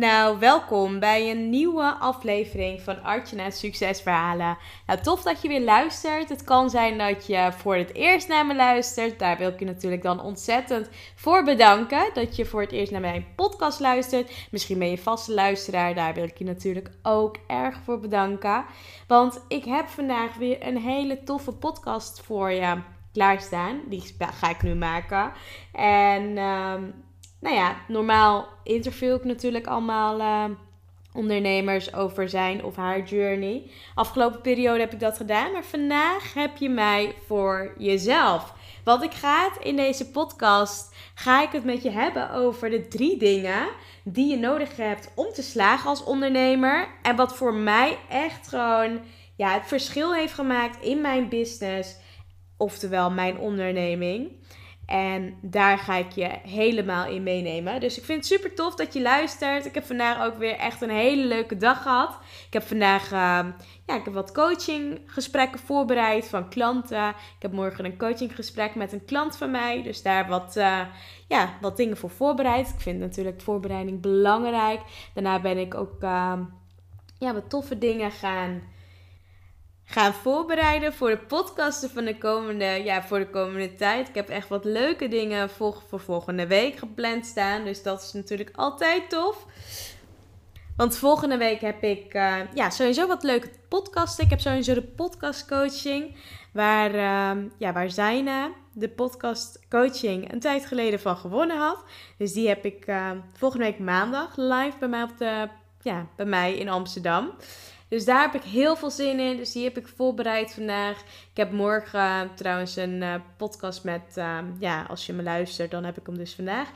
Nou, welkom bij een nieuwe aflevering van Artjana Succesverhalen. Nou, tof dat je weer luistert. Het kan zijn dat je voor het eerst naar me luistert. Daar wil ik je natuurlijk dan ontzettend voor bedanken dat je voor het eerst naar mijn podcast luistert. Misschien ben je vaste luisteraar. Daar wil ik je natuurlijk ook erg voor bedanken. Want ik heb vandaag weer een hele toffe podcast voor je klaarstaan. Die ga ik nu maken. En... Ehm, nou ja, normaal interview ik natuurlijk allemaal uh, ondernemers over zijn of haar journey. Afgelopen periode heb ik dat gedaan, maar vandaag heb je mij voor jezelf. Wat ik ga in deze podcast, ga ik het met je hebben over de drie dingen die je nodig hebt om te slagen als ondernemer. En wat voor mij echt gewoon ja, het verschil heeft gemaakt in mijn business, oftewel mijn onderneming. En daar ga ik je helemaal in meenemen. Dus ik vind het super tof dat je luistert. Ik heb vandaag ook weer echt een hele leuke dag gehad. Ik heb vandaag uh, ja, ik heb wat coachinggesprekken voorbereid van klanten. Ik heb morgen een coachinggesprek met een klant van mij. Dus daar wat, uh, ja, wat dingen voor voorbereid. Ik vind natuurlijk voorbereiding belangrijk. Daarna ben ik ook uh, ja, wat toffe dingen gaan gaan voorbereiden voor de podcasten van de komende, ja, voor de komende tijd. Ik heb echt wat leuke dingen voor, voor volgende week gepland staan. Dus dat is natuurlijk altijd tof. Want volgende week heb ik uh, ja, sowieso wat leuke podcasten. Ik heb sowieso de podcast coaching. Waar, uh, ja, waar Zaina de podcast coaching een tijd geleden van gewonnen had. Dus die heb ik uh, volgende week maandag live bij mij, op de, ja, bij mij in Amsterdam. Dus daar heb ik heel veel zin in. Dus die heb ik voorbereid vandaag. Ik heb morgen uh, trouwens een uh, podcast met, uh, ja, als je me luistert, dan heb ik hem dus vandaag.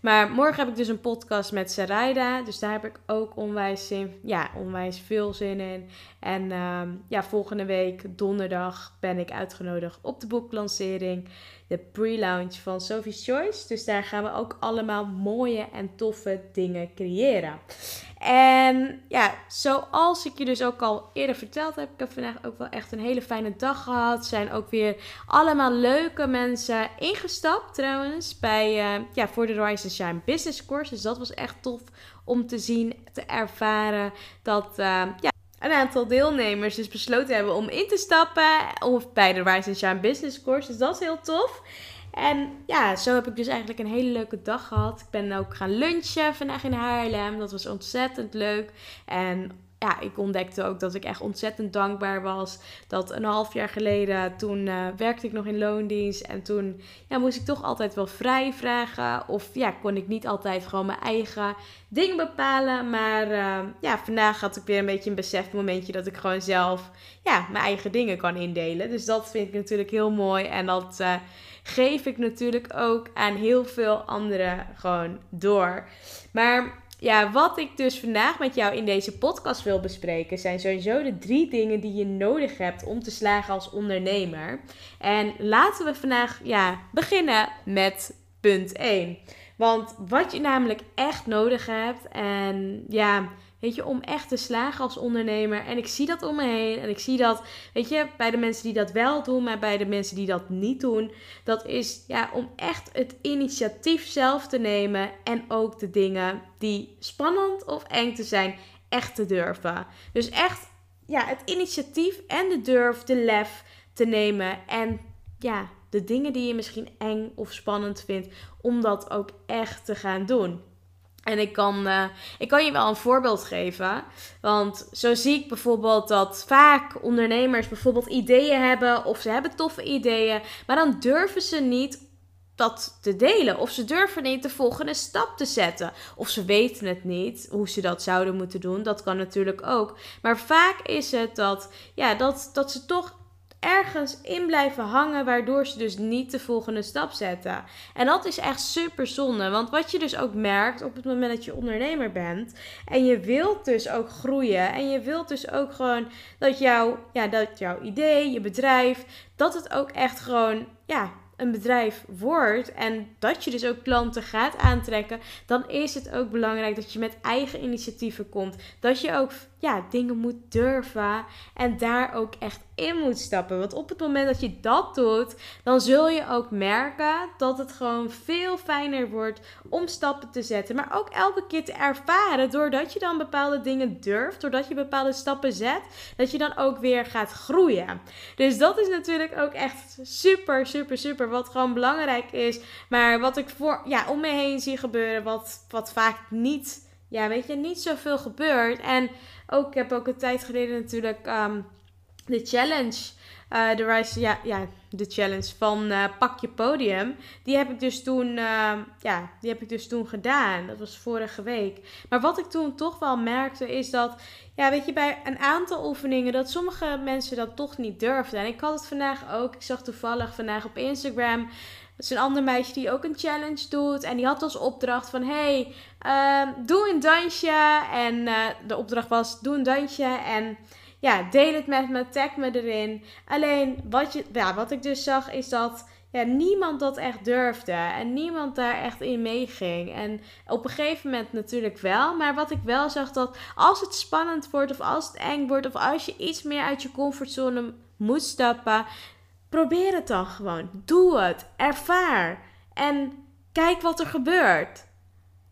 Maar morgen heb ik dus een podcast met Sarayda. Dus daar heb ik ook onwijs, zin, ja, onwijs veel zin in. En ehm, ja, volgende week donderdag ben ik uitgenodigd op de boeklancering. De pre-launch van Sophie's Choice. Dus daar gaan we ook allemaal mooie en toffe dingen creëren. En ja, zoals ik je dus ook al eerder verteld heb, ik heb vandaag ook wel echt een hele fijne dag gehad. Zijn ook weer allemaal leuke mensen ingestapt trouwens bij, uh, ja, voor de Rise Shine Business Course. Dus dat was echt tof om te zien, te ervaren dat uh, ja, een aantal deelnemers dus besloten hebben om in te stappen of bij de Rise Shine Business Course. Dus dat is heel tof. En ja, zo heb ik dus eigenlijk een hele leuke dag gehad. Ik ben ook gaan lunchen vandaag in Haarlem. Dat was ontzettend leuk. En ja, ik ontdekte ook dat ik echt ontzettend dankbaar was. Dat een half jaar geleden, toen uh, werkte ik nog in loondienst. En toen ja, moest ik toch altijd wel vrij vragen. Of ja, kon ik niet altijd gewoon mijn eigen dingen bepalen. Maar uh, ja, vandaag had ik weer een beetje een besef momentje dat ik gewoon zelf ja, mijn eigen dingen kan indelen. Dus dat vind ik natuurlijk heel mooi. En dat uh, geef ik natuurlijk ook aan heel veel anderen gewoon door. Maar ja, wat ik dus vandaag met jou in deze podcast wil bespreken, zijn sowieso de drie dingen die je nodig hebt om te slagen als ondernemer. En laten we vandaag ja, beginnen met punt 1. Want wat je namelijk echt nodig hebt, en ja, Weet je, om echt te slagen als ondernemer. En ik zie dat om me heen. En ik zie dat, weet je, bij de mensen die dat wel doen, maar bij de mensen die dat niet doen. Dat is ja, om echt het initiatief zelf te nemen. En ook de dingen die spannend of eng te zijn, echt te durven. Dus echt, ja, het initiatief en de durf, de lef te nemen. En ja, de dingen die je misschien eng of spannend vindt, om dat ook echt te gaan doen. En ik kan, uh, ik kan je wel een voorbeeld geven. Want zo zie ik bijvoorbeeld dat vaak ondernemers bijvoorbeeld ideeën hebben of ze hebben toffe ideeën, maar dan durven ze niet dat te delen. Of ze durven niet de volgende stap te zetten. Of ze weten het niet hoe ze dat zouden moeten doen. Dat kan natuurlijk ook. Maar vaak is het dat, ja, dat, dat ze toch ergens in blijven hangen, waardoor ze dus niet de volgende stap zetten. En dat is echt super zonde, want wat je dus ook merkt op het moment dat je ondernemer bent en je wilt dus ook groeien en je wilt dus ook gewoon dat, jouw ja, dat jouw idee, je bedrijf, dat het ook echt gewoon ja, een bedrijf wordt en dat je dus ook klanten gaat aantrekken, dan is het ook belangrijk dat je met eigen initiatieven komt. Dat je ook ja, dingen moet durven en daar ook echt in moet stappen. Want op het moment dat je dat doet, dan zul je ook merken dat het gewoon veel fijner wordt om stappen te zetten. Maar ook elke keer te ervaren, doordat je dan bepaalde dingen durft, doordat je bepaalde stappen zet, dat je dan ook weer gaat groeien. Dus dat is natuurlijk ook echt super, super, super. Wat gewoon belangrijk is. Maar wat ik voor, ja, om me heen zie gebeuren, wat, wat vaak niet ja, weet je, niet zoveel gebeurt. En ook, ik heb ook een tijd geleden natuurlijk um, de challenge. Uh, de Rise, ja, ja, de challenge van uh, Pak je Podium. Die heb ik dus toen, uh, ja, die heb ik dus toen gedaan. Dat was vorige week. Maar wat ik toen toch wel merkte is dat, ja, weet je, bij een aantal oefeningen dat sommige mensen dat toch niet durfden. En ik had het vandaag ook. Ik zag toevallig vandaag op Instagram is een ander meisje die ook een challenge doet. En die had als opdracht van... Hey, uh, doe een dansje. En uh, de opdracht was... Doe een dansje en... Ja, deel het met me, tag me erin. Alleen, wat, je, ja, wat ik dus zag is dat ja, niemand dat echt durfde. En niemand daar echt in meeging. En op een gegeven moment natuurlijk wel. Maar wat ik wel zag, dat als het spannend wordt of als het eng wordt... of als je iets meer uit je comfortzone moet stappen... Probeer het dan gewoon. Doe het. Ervaar. En kijk wat er gebeurt.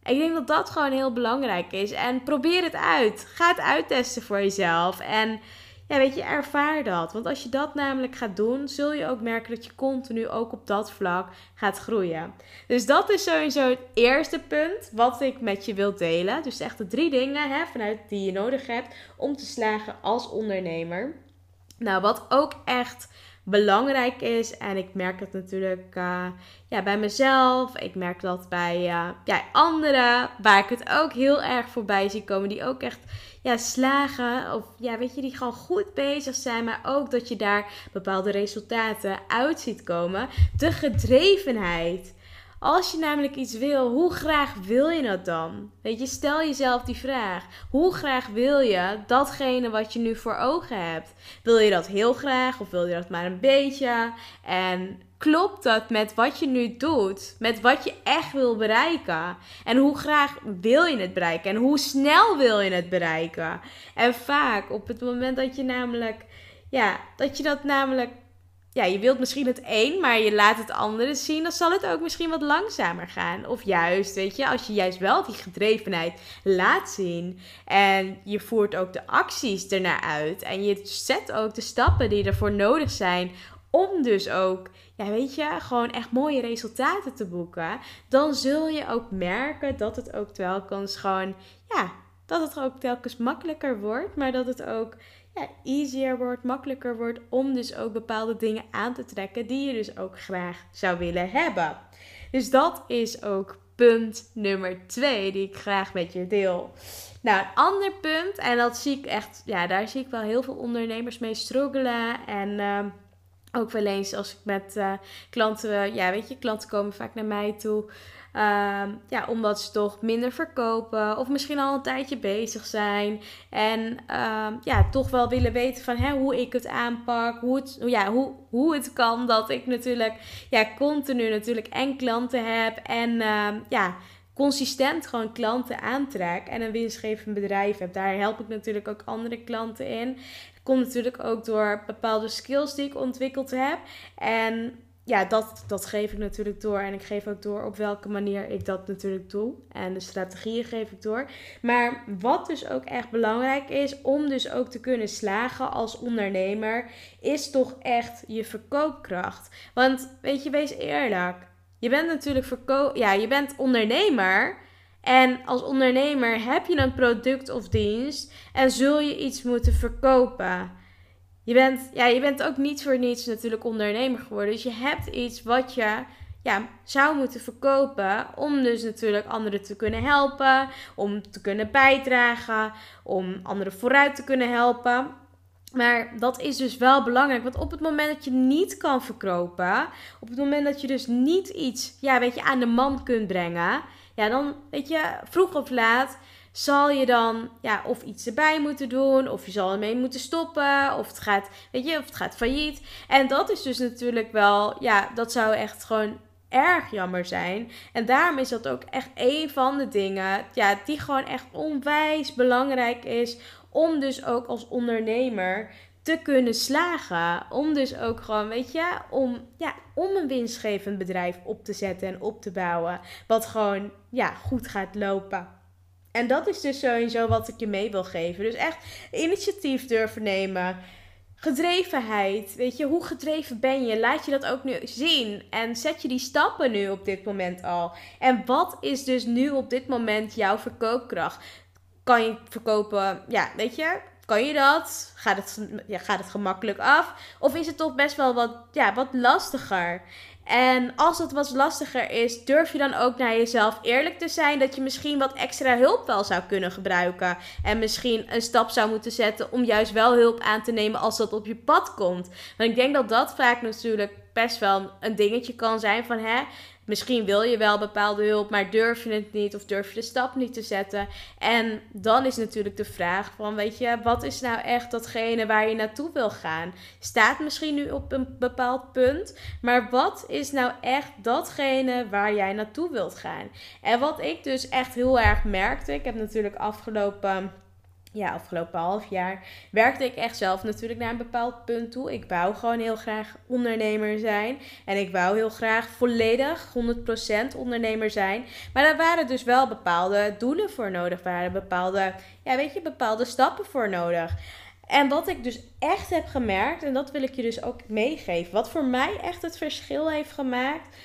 Ik denk dat dat gewoon heel belangrijk is. En probeer het uit. Ga het uittesten voor jezelf. En ja, weet je, ervaar dat. Want als je dat namelijk gaat doen, zul je ook merken dat je continu ook op dat vlak gaat groeien. Dus dat is sowieso het eerste punt wat ik met je wil delen. Dus echt de drie dingen hè, vanuit die je nodig hebt om te slagen als ondernemer. Nou, wat ook echt belangrijk is. En ik merk dat natuurlijk uh, ja, bij mezelf. Ik merk dat bij uh, ja, anderen. Waar ik het ook heel erg voorbij zie komen. Die ook echt ja, slagen. Of ja, weet je, die gewoon goed bezig zijn. Maar ook dat je daar bepaalde resultaten uit ziet komen. De gedrevenheid. Als je namelijk iets wil, hoe graag wil je dat dan? Weet je, stel jezelf die vraag. Hoe graag wil je datgene wat je nu voor ogen hebt? Wil je dat heel graag of wil je dat maar een beetje? En klopt dat met wat je nu doet? Met wat je echt wil bereiken? En hoe graag wil je het bereiken? En hoe snel wil je het bereiken? En vaak op het moment dat je namelijk, ja, dat je dat namelijk ja, je wilt misschien het een, maar je laat het andere zien, dan zal het ook misschien wat langzamer gaan. Of juist, weet je, als je juist wel die gedrevenheid laat zien en je voert ook de acties ernaar uit en je zet ook de stappen die ervoor nodig zijn om dus ook, ja, weet je, gewoon echt mooie resultaten te boeken, dan zul je ook merken dat het ook telkens gewoon, ja, dat het ook telkens makkelijker wordt, maar dat het ook easier wordt, makkelijker wordt om dus ook bepaalde dingen aan te trekken die je dus ook graag zou willen hebben. Dus dat is ook punt nummer twee die ik graag met je deel. Nou, een ander punt, en dat zie ik echt, ja, daar zie ik wel heel veel ondernemers mee struggelen. En uh, ook wel eens als ik met uh, klanten, ja, weet je, klanten komen vaak naar mij toe. Ehm, ja, omdat ze toch minder verkopen of misschien al een tijdje bezig zijn. En ehm, ja, toch wel willen weten van hè, hoe ik het aanpak. Hoe het, ja, hoe, hoe het kan dat ik natuurlijk ja, continu natuurlijk en klanten heb. En ehm, ja, consistent gewoon klanten aantrek en een winstgevend bedrijf heb. Daar help ik natuurlijk ook andere klanten in. Komt natuurlijk ook door bepaalde skills die ik ontwikkeld heb. En ja, dat, dat geef ik natuurlijk door. En ik geef ook door op welke manier ik dat natuurlijk doe. En de strategieën geef ik door. Maar wat dus ook echt belangrijk is om dus ook te kunnen slagen als ondernemer, is toch echt je verkoopkracht. Want weet je, wees eerlijk. Je bent natuurlijk verkoop, ja, je bent ondernemer. En als ondernemer heb je een product of dienst en zul je iets moeten verkopen. Je bent, ja, je bent ook niet voor niets natuurlijk ondernemer geworden. Dus je hebt iets wat je ja, zou moeten verkopen. Om dus natuurlijk anderen te kunnen helpen. Om te kunnen bijdragen. Om anderen vooruit te kunnen helpen. Maar dat is dus wel belangrijk. Want op het moment dat je niet kan verkopen. Op het moment dat je dus niet iets ja, weet je, aan de man kunt brengen. Ja, dan weet je, vroeg of laat zal je dan ja, of iets erbij moeten doen, of je zal ermee moeten stoppen, of het gaat, weet je, of het gaat failliet. En dat is dus natuurlijk wel, ja, dat zou echt gewoon erg jammer zijn. En daarom is dat ook echt een van de dingen, ja, die gewoon echt onwijs belangrijk is om dus ook als ondernemer te kunnen slagen. Om dus ook gewoon, weet je, om, ja, om een winstgevend bedrijf op te zetten en op te bouwen. Wat gewoon, ja, goed gaat lopen. En dat is dus sowieso wat ik je mee wil geven. Dus echt initiatief durven nemen. Gedrevenheid. Weet je, hoe gedreven ben je? Laat je dat ook nu zien. En zet je die stappen nu op dit moment al. En wat is dus nu op dit moment jouw verkoopkracht? Kan je verkopen, ja, weet je, kan je dat? Gaat het, ja, gaat het gemakkelijk af? Of is het toch best wel wat, ja, wat lastiger? En als het wat lastiger is, durf je dan ook naar jezelf eerlijk te zijn dat je misschien wat extra hulp wel zou kunnen gebruiken. En misschien een stap zou moeten zetten om juist wel hulp aan te nemen als dat op je pad komt. Want ik denk dat dat vaak natuurlijk best wel een dingetje kan zijn van hè, Misschien wil je wel bepaalde hulp, maar durf je het niet of durf je de stap niet te zetten. En dan is natuurlijk de vraag van, weet je, wat is nou echt datgene waar je naartoe wil gaan? Staat misschien nu op een bepaald punt, maar wat is nou echt datgene waar jij naartoe wilt gaan? En wat ik dus echt heel erg merkte, ik heb natuurlijk afgelopen ja, afgelopen half jaar werkte ik echt zelf natuurlijk naar een bepaald punt toe. Ik wou gewoon heel graag ondernemer zijn. En ik wou heel graag volledig 100% ondernemer zijn. Maar daar waren dus wel bepaalde doelen voor nodig. Waren bepaalde, ja, weet je, bepaalde stappen voor nodig. En wat ik dus echt heb gemerkt, en dat wil ik je dus ook meegeven. Wat voor mij echt het verschil heeft gemaakt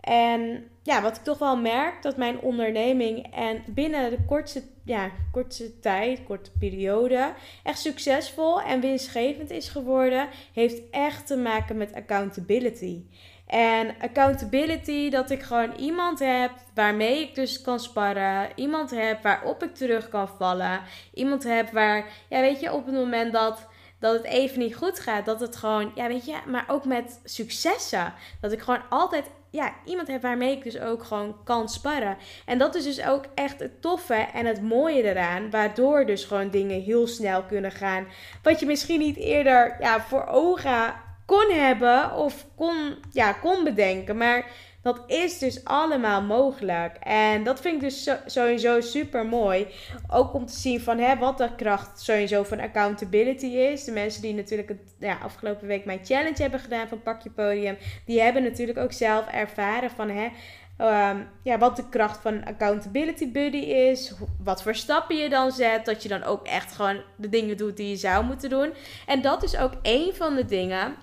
en ja, wat ik toch wel merk, dat mijn onderneming en binnen de kortste, ja, kortste tijd, korte periode, echt succesvol en winstgevend is geworden, heeft echt te maken met accountability. En accountability, dat ik gewoon iemand heb waarmee ik dus kan sparren. Iemand heb waarop ik terug kan vallen. Iemand heb waar, ja, weet je, op het moment dat dat het even niet goed gaat. Dat het gewoon, ja, weet je, maar ook met successen. Dat ik gewoon altijd ja, iemand waarmee ik dus ook gewoon kan sparren. En dat is dus ook echt het toffe en het mooie eraan. Waardoor dus gewoon dingen heel snel kunnen gaan. Wat je misschien niet eerder ja, voor ogen kon hebben of kon, ja, kon bedenken. Maar dat is dus allemaal mogelijk. En dat vind ik dus sowieso super mooi. Ook om te zien van hè, wat de kracht sowieso van accountability is. De mensen die natuurlijk het, ja, afgelopen week mijn challenge hebben gedaan van Pak je Podium. Die hebben natuurlijk ook zelf ervaren van hè, ehm, ja, wat de kracht van accountability buddy is. Wat voor stappen je dan zet. Dat je dan ook echt gewoon de dingen doet die je zou moeten doen. En dat is ook een van de dingen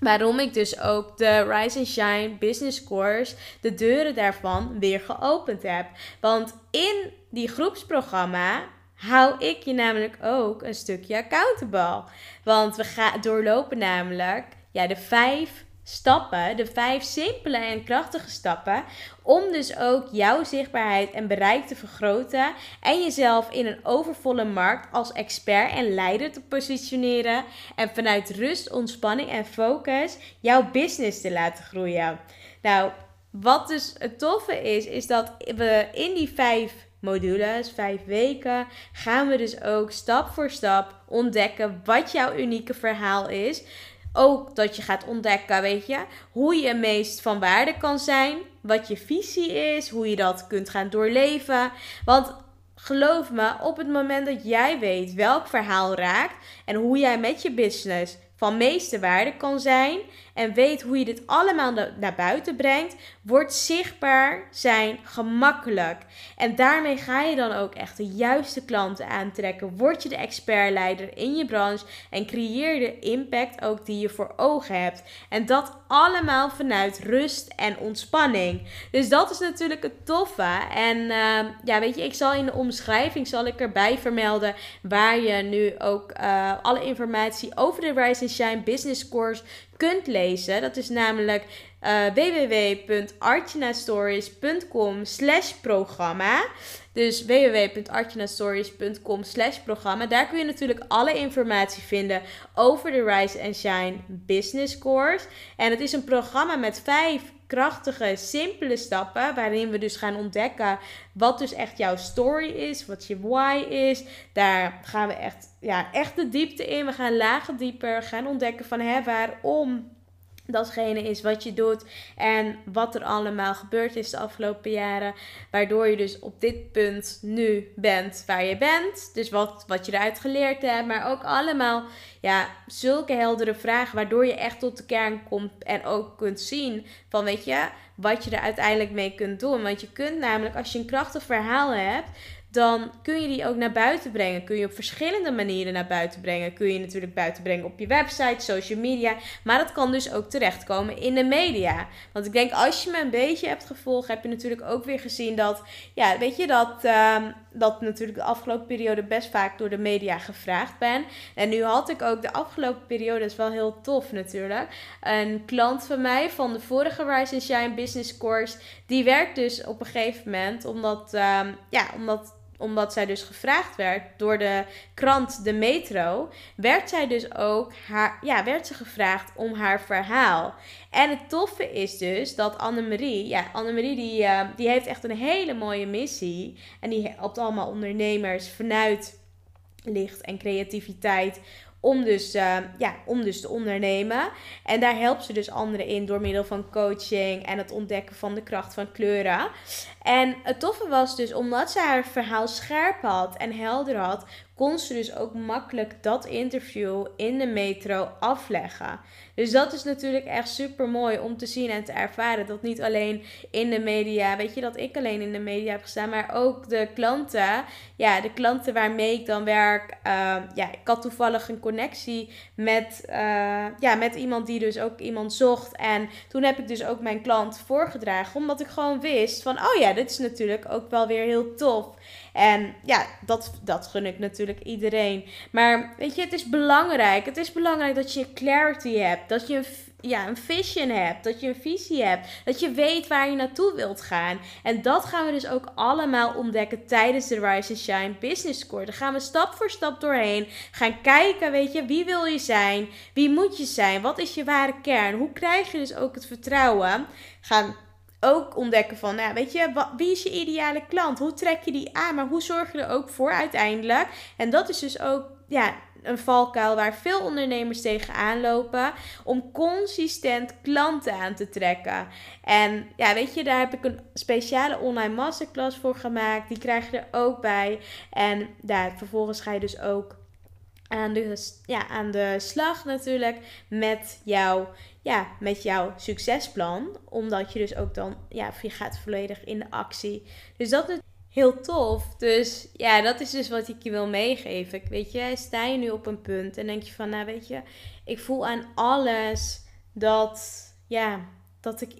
Waarom ik dus ook de Rise and Shine Business Course, de deuren daarvan weer geopend heb. Want in die groepsprogramma hou ik je namelijk ook een stukje accountable. Want we gaan doorlopen namelijk ja, de vijf stappen, de vijf simpele en krachtige stappen, om dus ook jouw zichtbaarheid en bereik te vergroten en jezelf in een overvolle markt als expert en leider te positioneren en vanuit rust, ontspanning en focus jouw business te laten groeien. Nou, wat dus het toffe is, is dat we in die vijf modules, vijf weken, gaan we dus ook stap voor stap ontdekken wat jouw unieke verhaal is ook dat je gaat ontdekken, weet je, hoe je meest van waarde kan zijn, wat je visie is, hoe je dat kunt gaan doorleven. Want geloof me, op het moment dat jij weet welk verhaal raakt en hoe jij met je business van meeste waarde kan zijn en weet hoe je dit allemaal naar buiten brengt, wordt zichtbaar zijn gemakkelijk. En daarmee ga je dan ook echt de juiste klanten aantrekken. Word je de expertleider in je branche en creëer de impact ook die je voor ogen hebt. En dat allemaal vanuit rust en ontspanning. Dus dat is natuurlijk het toffe. En uh, ja, weet je, ik zal in de omschrijving zal ik erbij vermelden waar je nu ook uh, alle informatie over de Rise Shine Business Course kunt lezen. Dat is namelijk uh, www.artjanastories.com slash programma. Dus www.artjanastories.com slash programma. Daar kun je natuurlijk alle informatie vinden over de Rise and Shine Business Course. En het is een programma met vijf krachtige, simpele stappen. Waarin we dus gaan ontdekken wat dus echt jouw story is, wat je why is. Daar gaan we echt, ja, echt de diepte in. We gaan lagen dieper, gaan ontdekken van hè, waarom datgene is wat je doet en wat er allemaal gebeurd is de afgelopen jaren. Waardoor je dus op dit punt nu bent waar je bent. Dus wat, wat je eruit geleerd hebt, maar ook allemaal ja, zulke heldere vragen. Waardoor je echt tot de kern komt en ook kunt zien van weet je, wat je er uiteindelijk mee kunt doen. Want je kunt namelijk als je een krachtig verhaal hebt dan kun je die ook naar buiten brengen. Kun je op verschillende manieren naar buiten brengen. Kun je natuurlijk buiten brengen op je website, social media. Maar dat kan dus ook terechtkomen in de media. Want ik denk, als je me een beetje hebt gevolgd, heb je natuurlijk ook weer gezien dat, ja, weet je, dat, uh, dat natuurlijk de afgelopen periode best vaak door de media gevraagd ben. En nu had ik ook de afgelopen periode, dat is wel heel tof natuurlijk, een klant van mij van de vorige Rise and Shine Business Course. Die werkt dus op een gegeven moment, omdat, uh, ja, omdat omdat zij dus gevraagd werd door de krant De Metro, werd zij dus ook haar, ja, werd ze gevraagd om haar verhaal. En het toffe is dus dat Annemarie, ja, Annemarie die, uh, die heeft echt een hele mooie missie. En die helpt allemaal ondernemers vanuit licht en creativiteit om dus, uh, ja, om dus te ondernemen. En daar helpt ze dus anderen in door middel van coaching en het ontdekken van de kracht van kleuren. En het toffe was dus, omdat ze haar verhaal scherp had en helder had, kon ze dus ook makkelijk dat interview in de metro afleggen. Dus dat is natuurlijk echt super mooi om te zien en te ervaren. Dat niet alleen in de media, weet je, dat ik alleen in de media heb gestaan, maar ook de klanten. Ja, de klanten waarmee ik dan werk. Uh, ja, ik had toevallig een connectie met, uh, ja, met iemand die dus ook iemand zocht. En toen heb ik dus ook mijn klant voorgedragen, omdat ik gewoon wist van, oh ja, dit is natuurlijk ook wel weer heel tof. En ja, dat, dat gun ik natuurlijk iedereen. Maar weet je, het is belangrijk. Het is belangrijk dat je clarity hebt. Dat je een, ja, een vision hebt. Dat je een visie hebt. Dat je weet waar je naartoe wilt gaan. En dat gaan we dus ook allemaal ontdekken tijdens de Rise and Shine Business Course. Daar gaan we stap voor stap doorheen. Gaan kijken, weet je, wie wil je zijn? Wie moet je zijn? Wat is je ware kern? Hoe krijg je dus ook het vertrouwen? Gaan ook ontdekken van, nou, weet je, wie is je ideale klant? Hoe trek je die aan? Maar hoe zorg je er ook voor uiteindelijk? En dat is dus ook, ja, een valkuil waar veel ondernemers tegenaan lopen om consistent klanten aan te trekken. En ja, weet je, daar heb ik een speciale online masterclass voor gemaakt. Die krijg je er ook bij. En daar vervolgens ga je dus ook aan de, ja, aan de slag natuurlijk met jouw, ja, met jouw succesplan. Omdat je dus ook dan, ja, je gaat volledig in de actie. Dus dat heel tof. Dus ja, dat is dus wat ik je wil meegeven. Weet je, sta je nu op een punt en denk je van, nou weet je, ik voel aan alles dat, ja, dat ik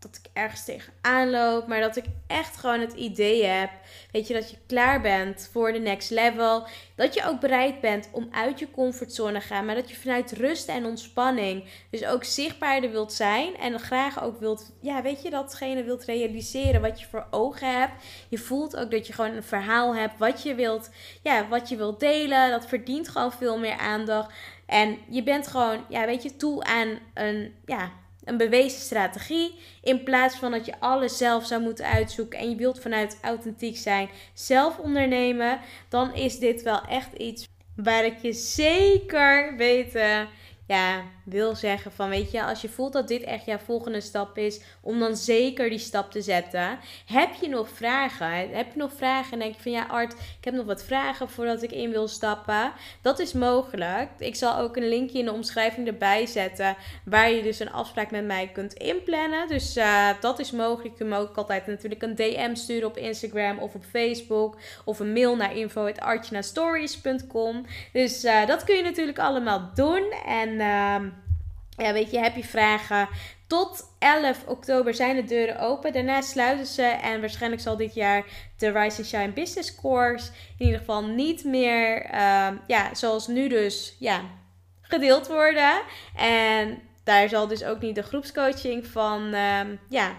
dat ik ergens tegenaan loop, maar dat ik echt gewoon het idee heb, weet je, dat je klaar bent voor de next level, dat je ook bereid bent om uit je comfortzone te gaan, maar dat je vanuit rust en ontspanning dus ook zichtbaarder wilt zijn en graag ook wilt, ja, weet je, datgene wilt realiseren wat je voor ogen hebt. Je voelt ook dat je gewoon een verhaal hebt wat je wilt, ja, wat je wilt delen, dat verdient gewoon veel meer aandacht. En je bent gewoon, ja, weet je, toe aan een, ja, een bewezen strategie. In plaats van dat je alles zelf zou moeten uitzoeken en je wilt vanuit authentiek zijn, zelf ondernemen, dan is dit wel echt iets waar ik je zeker weten ja, wil zeggen van weet je, als je voelt dat dit echt jouw volgende stap is, om dan zeker die stap te zetten. Heb je nog vragen? Heb je nog vragen en denk je van ja Art, ik heb nog wat vragen voordat ik in wil stappen? Dat is mogelijk. Ik zal ook een linkje in de omschrijving erbij zetten waar je dus een afspraak met mij kunt inplannen. Dus uh, dat is mogelijk. Je kunt me ook altijd natuurlijk een DM sturen op Instagram of op Facebook of een mail naar info@archnastories.com. Dus uh, dat kun je natuurlijk allemaal doen en ja, weet je, heb je vragen? Tot 11 oktober zijn de deuren open. Daarna sluiten ze. En waarschijnlijk zal dit jaar de Rise Shine Business Course in ieder geval niet meer, uh, ja, zoals nu dus, ja, gedeeld worden. En daar zal dus ook niet de groepscoaching van, ehm, ja,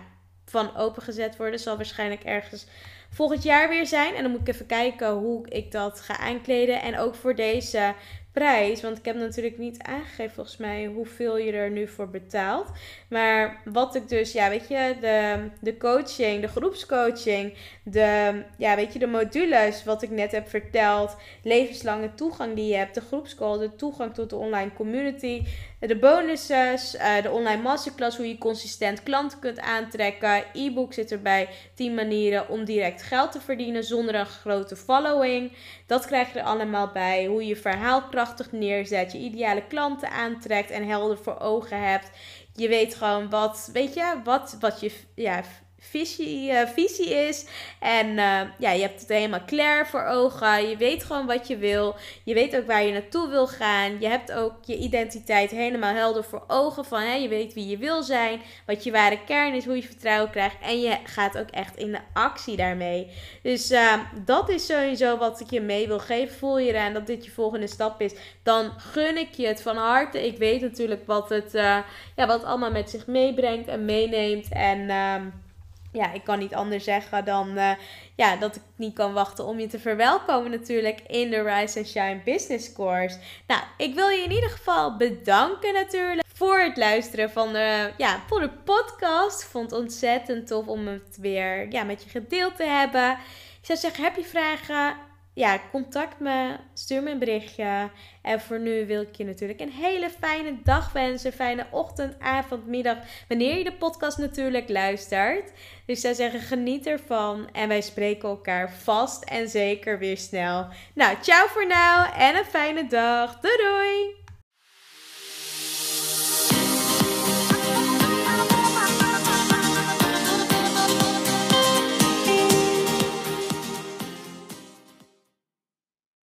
van opengezet worden. Zal waarschijnlijk ergens volgend jaar weer zijn. En dan moet ik even kijken hoe ik dat ga aankleden. En ook voor deze prijs. Want ik heb natuurlijk niet aangegeven volgens mij hoeveel je er nu voor betaalt. Maar wat ik dus, ja, weet je, de, de coaching, de groepscoaching, de, ja, weet je, de modules, wat ik net heb verteld, levenslange toegang die je hebt, de groepscall, de toegang tot de online community, de bonuses, uh, de online masterclass, hoe je consistent klanten kunt aantrekken, e-book zit erbij, 10 manieren om direct geld te verdienen zonder een grote following. Dat krijg je er allemaal bij, hoe je verhaal krachtig neerzet, je ideale klanten aantrekt en helder voor ogen hebt. Je weet gewoon wat, weet je, wat, wat je ja, visie, uh, visie is. En uh, ja, je hebt het helemaal klaar voor ogen. Je weet gewoon wat je wil. Je weet ook waar je naartoe wil gaan. Je hebt ook je identiteit helemaal helder voor ogen. Van, hè, je weet wie je wil zijn. Wat je ware kern is. Hoe je vertrouwen krijgt. En je gaat ook echt in de actie daarmee. Dus uh, dat is sowieso wat ik je mee wil geven. Voel je eraan dat dit je volgende stap is. Dan gun ik je het van harte. Ik weet natuurlijk wat het, ja, wat het allemaal met zich meebrengt en meeneemt. En ehm, ja, ik kan niet anders zeggen dan uh, ja, dat ik niet kan wachten om je te verwelkomen natuurlijk in de Rise and Shine Business Course. Nou, ik wil je in ieder geval bedanken natuurlijk voor het luisteren van de, ja, voor de podcast. Ik vond het ontzettend tof om het weer ja, met je gedeeld te hebben. Ik zou zeggen, heb je vragen? Ja, contact me, stuur me een berichtje. En voor nu wil ik je natuurlijk een hele fijne dag wensen. Fijne ochtend, avond, middag. Wanneer je de podcast natuurlijk luistert. Dus zou zeggen, geniet ervan. En wij spreken elkaar vast en zeker weer snel. Nou, ciao voor nu en een fijne dag. Doei doei!